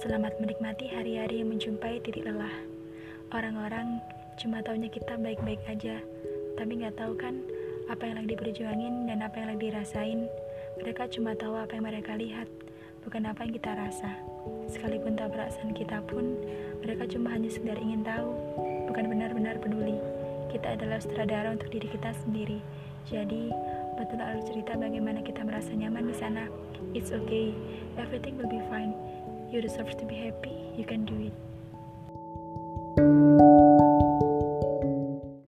Selamat menikmati hari-hari yang menjumpai titik lelah. Orang-orang cuma taunya kita baik-baik aja, tapi nggak tahu kan apa yang lagi diperjuangin dan apa yang lagi dirasain. Mereka cuma tahu apa yang mereka lihat, bukan apa yang kita rasa. Sekalipun tak perasaan kita pun, mereka cuma hanya sekedar ingin tahu, bukan benar-benar peduli. Kita adalah sutradara untuk diri kita sendiri. Jadi, betul harus cerita bagaimana kita merasa nyaman di sana. It's okay, everything will be fine. You deserve to be happy, you can do.